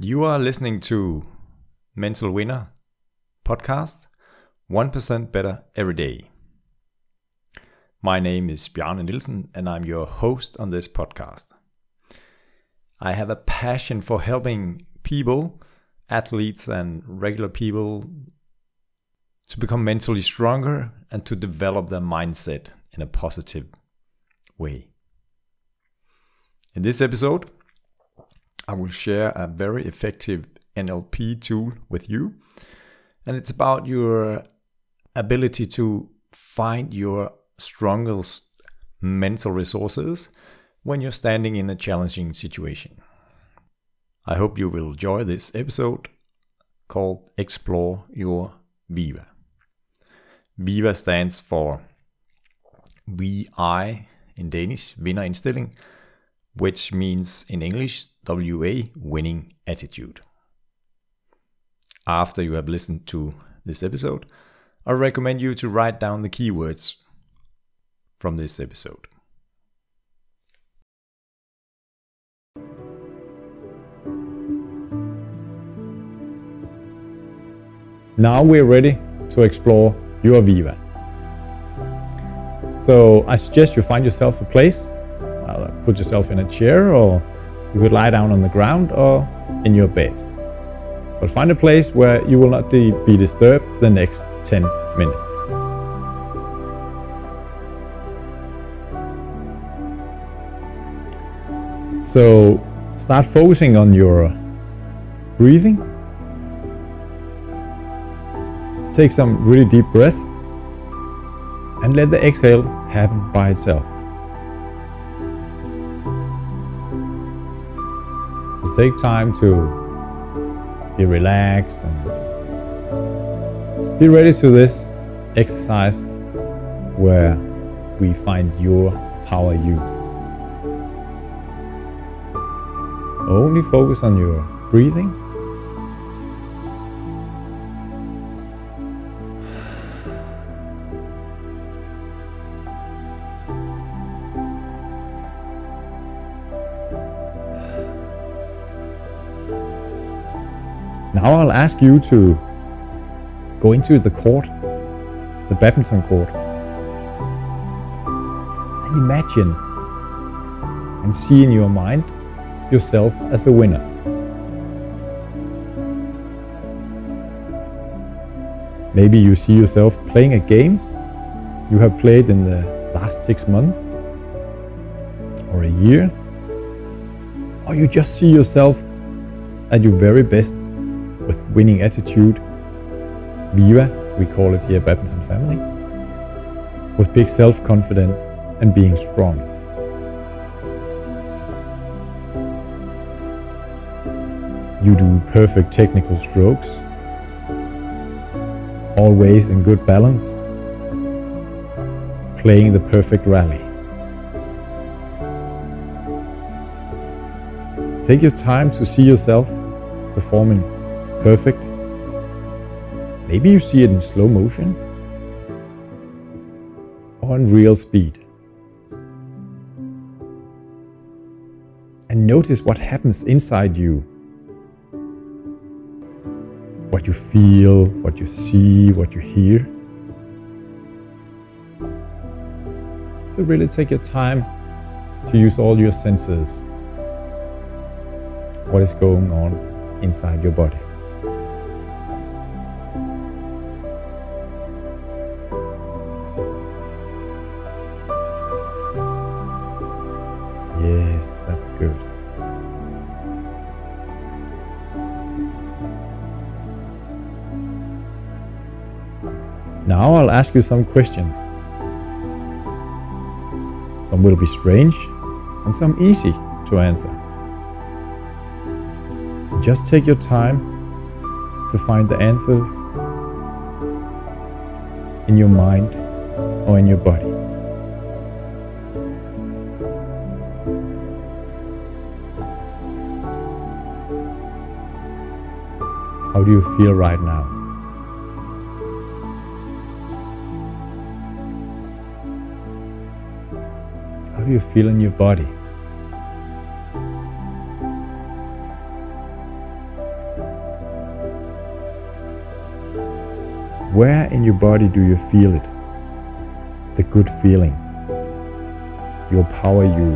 You are listening to Mental Winner podcast 1% better every day. My name is Bjarne Nielsen and I'm your host on this podcast. I have a passion for helping people, athletes and regular people to become mentally stronger and to develop their mindset in a positive way. In this episode, I will share a very effective NLP tool with you. And it's about your ability to find your strongest mental resources when you're standing in a challenging situation. I hope you will enjoy this episode called Explore Your Viva. Viva stands for VI in Danish, vinderindstilling, which means in English WA winning attitude. After you have listened to this episode, I recommend you to write down the keywords from this episode. Now we're ready to explore your Viva. So I suggest you find yourself a place, put yourself in a chair or you could lie down on the ground or in your bed. But find a place where you will not be disturbed the next 10 minutes. So start focusing on your breathing. Take some really deep breaths and let the exhale happen by itself. Take time to be relaxed and be ready to this exercise where we find your power you. Only focus on your breathing I'll ask you to go into the court, the badminton court, and imagine and see in your mind yourself as a winner. Maybe you see yourself playing a game you have played in the last six months or a year, or you just see yourself at your very best with winning attitude, Viva, we call it here Badminton Family, with big self confidence and being strong. You do perfect technical strokes, always in good balance, playing the perfect rally. Take your time to see yourself performing perfect. Maybe you see it in slow motion or in real speed. And notice what happens inside you. What you feel, what you see, what you hear. So, really take your time to use all your senses. What is going on inside your body? Now I'll ask you some questions. Some will be strange and some easy to answer. Just take your time to find the answers in your mind or in your body. How do you feel right now? How do you feel in your body? Where in your body do you feel it? The good feeling, your power you.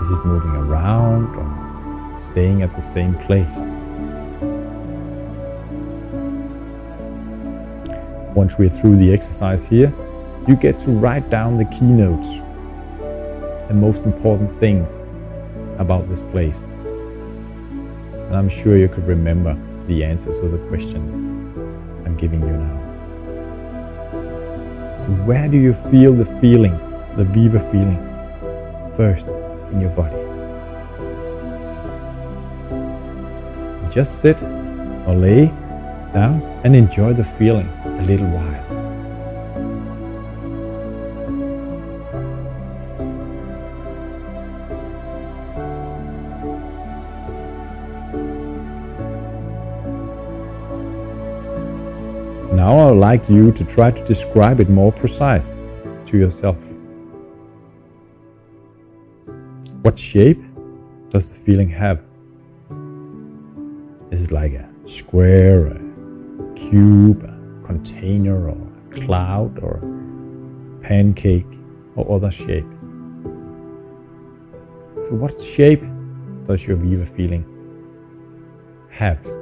Is it moving around or staying at the same place? Once we're through the exercise here, you get to write down the keynotes, the most important things about this place. And I'm sure you could remember the answers to the questions I'm giving you now. So, where do you feel the feeling, the Viva feeling, first in your body? Just sit or lay down and enjoy the feeling a little while. Like you to try to describe it more precise to yourself. What shape does the feeling have? Is it like a square, a cube, a container, or a cloud, or a pancake, or other shape? So, what shape does your Viva feeling have?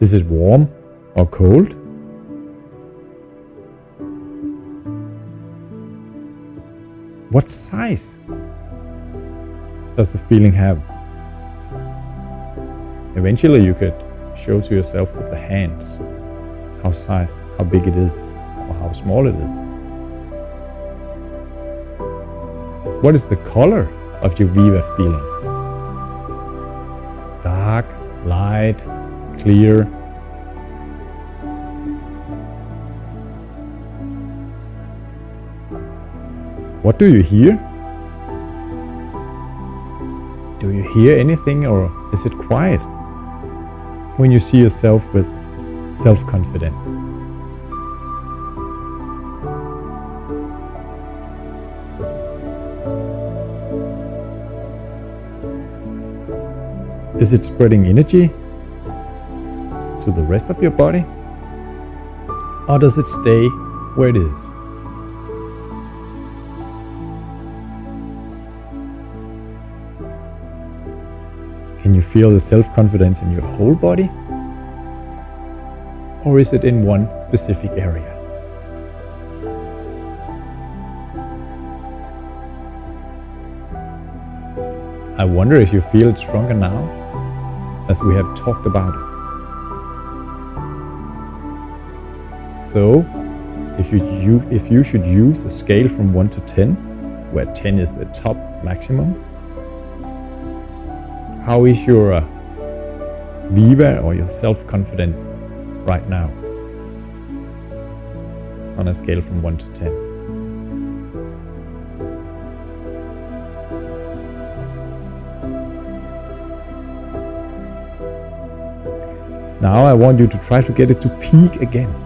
Is it warm or cold? What size does the feeling have? Eventually, you could show to yourself with the hands how size, how big it is, or how small it is. What is the color of your Viva feeling? Clear. What do you hear? Do you hear anything or is it quiet when you see yourself with self confidence? Is it spreading energy to the rest of your body? Or does it stay where it is? Can you feel the self confidence in your whole body? Or is it in one specific area? I wonder if you feel it stronger now, as we have talked about it. So, if you, if you should use a scale from 1 to 10, where 10 is the top maximum, how is your uh, Viva or your self confidence right now on a scale from 1 to 10? Now I want you to try to get it to peak again.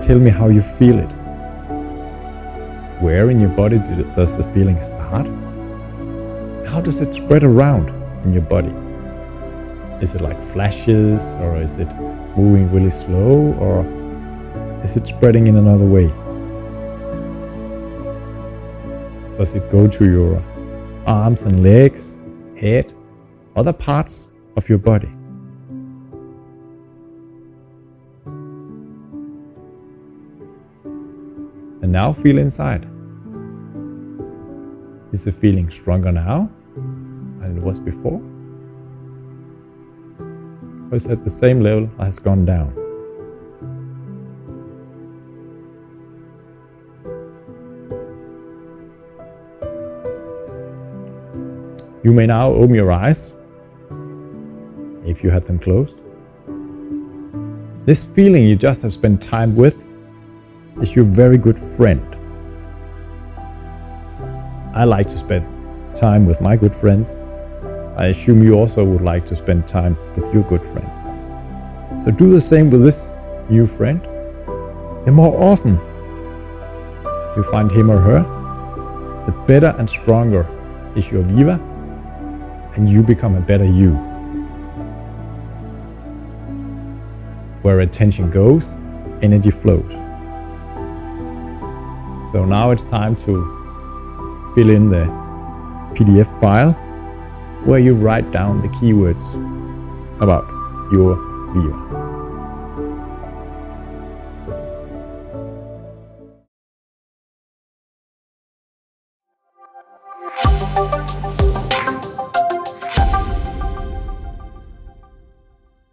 Tell me how you feel it. Where in your body does the feeling start? How does it spread around in your body? Is it like flashes or is it moving really slow or is it spreading in another way? Does it go to your arms and legs, head, other parts of your body? And now feel inside. Is the feeling stronger now than it was before? Or is at the same level has gone down? You may now open your eyes if you had them closed. This feeling you just have spent time with is your very good friend. I like to spend time with my good friends. I assume you also would like to spend time with your good friends. So do the same with this new friend. The more often you find him or her, the better and stronger is your Viva and you become a better you. Where attention goes, energy flows. So now it's time to fill in the PDF file where you write down the keywords about your Viva.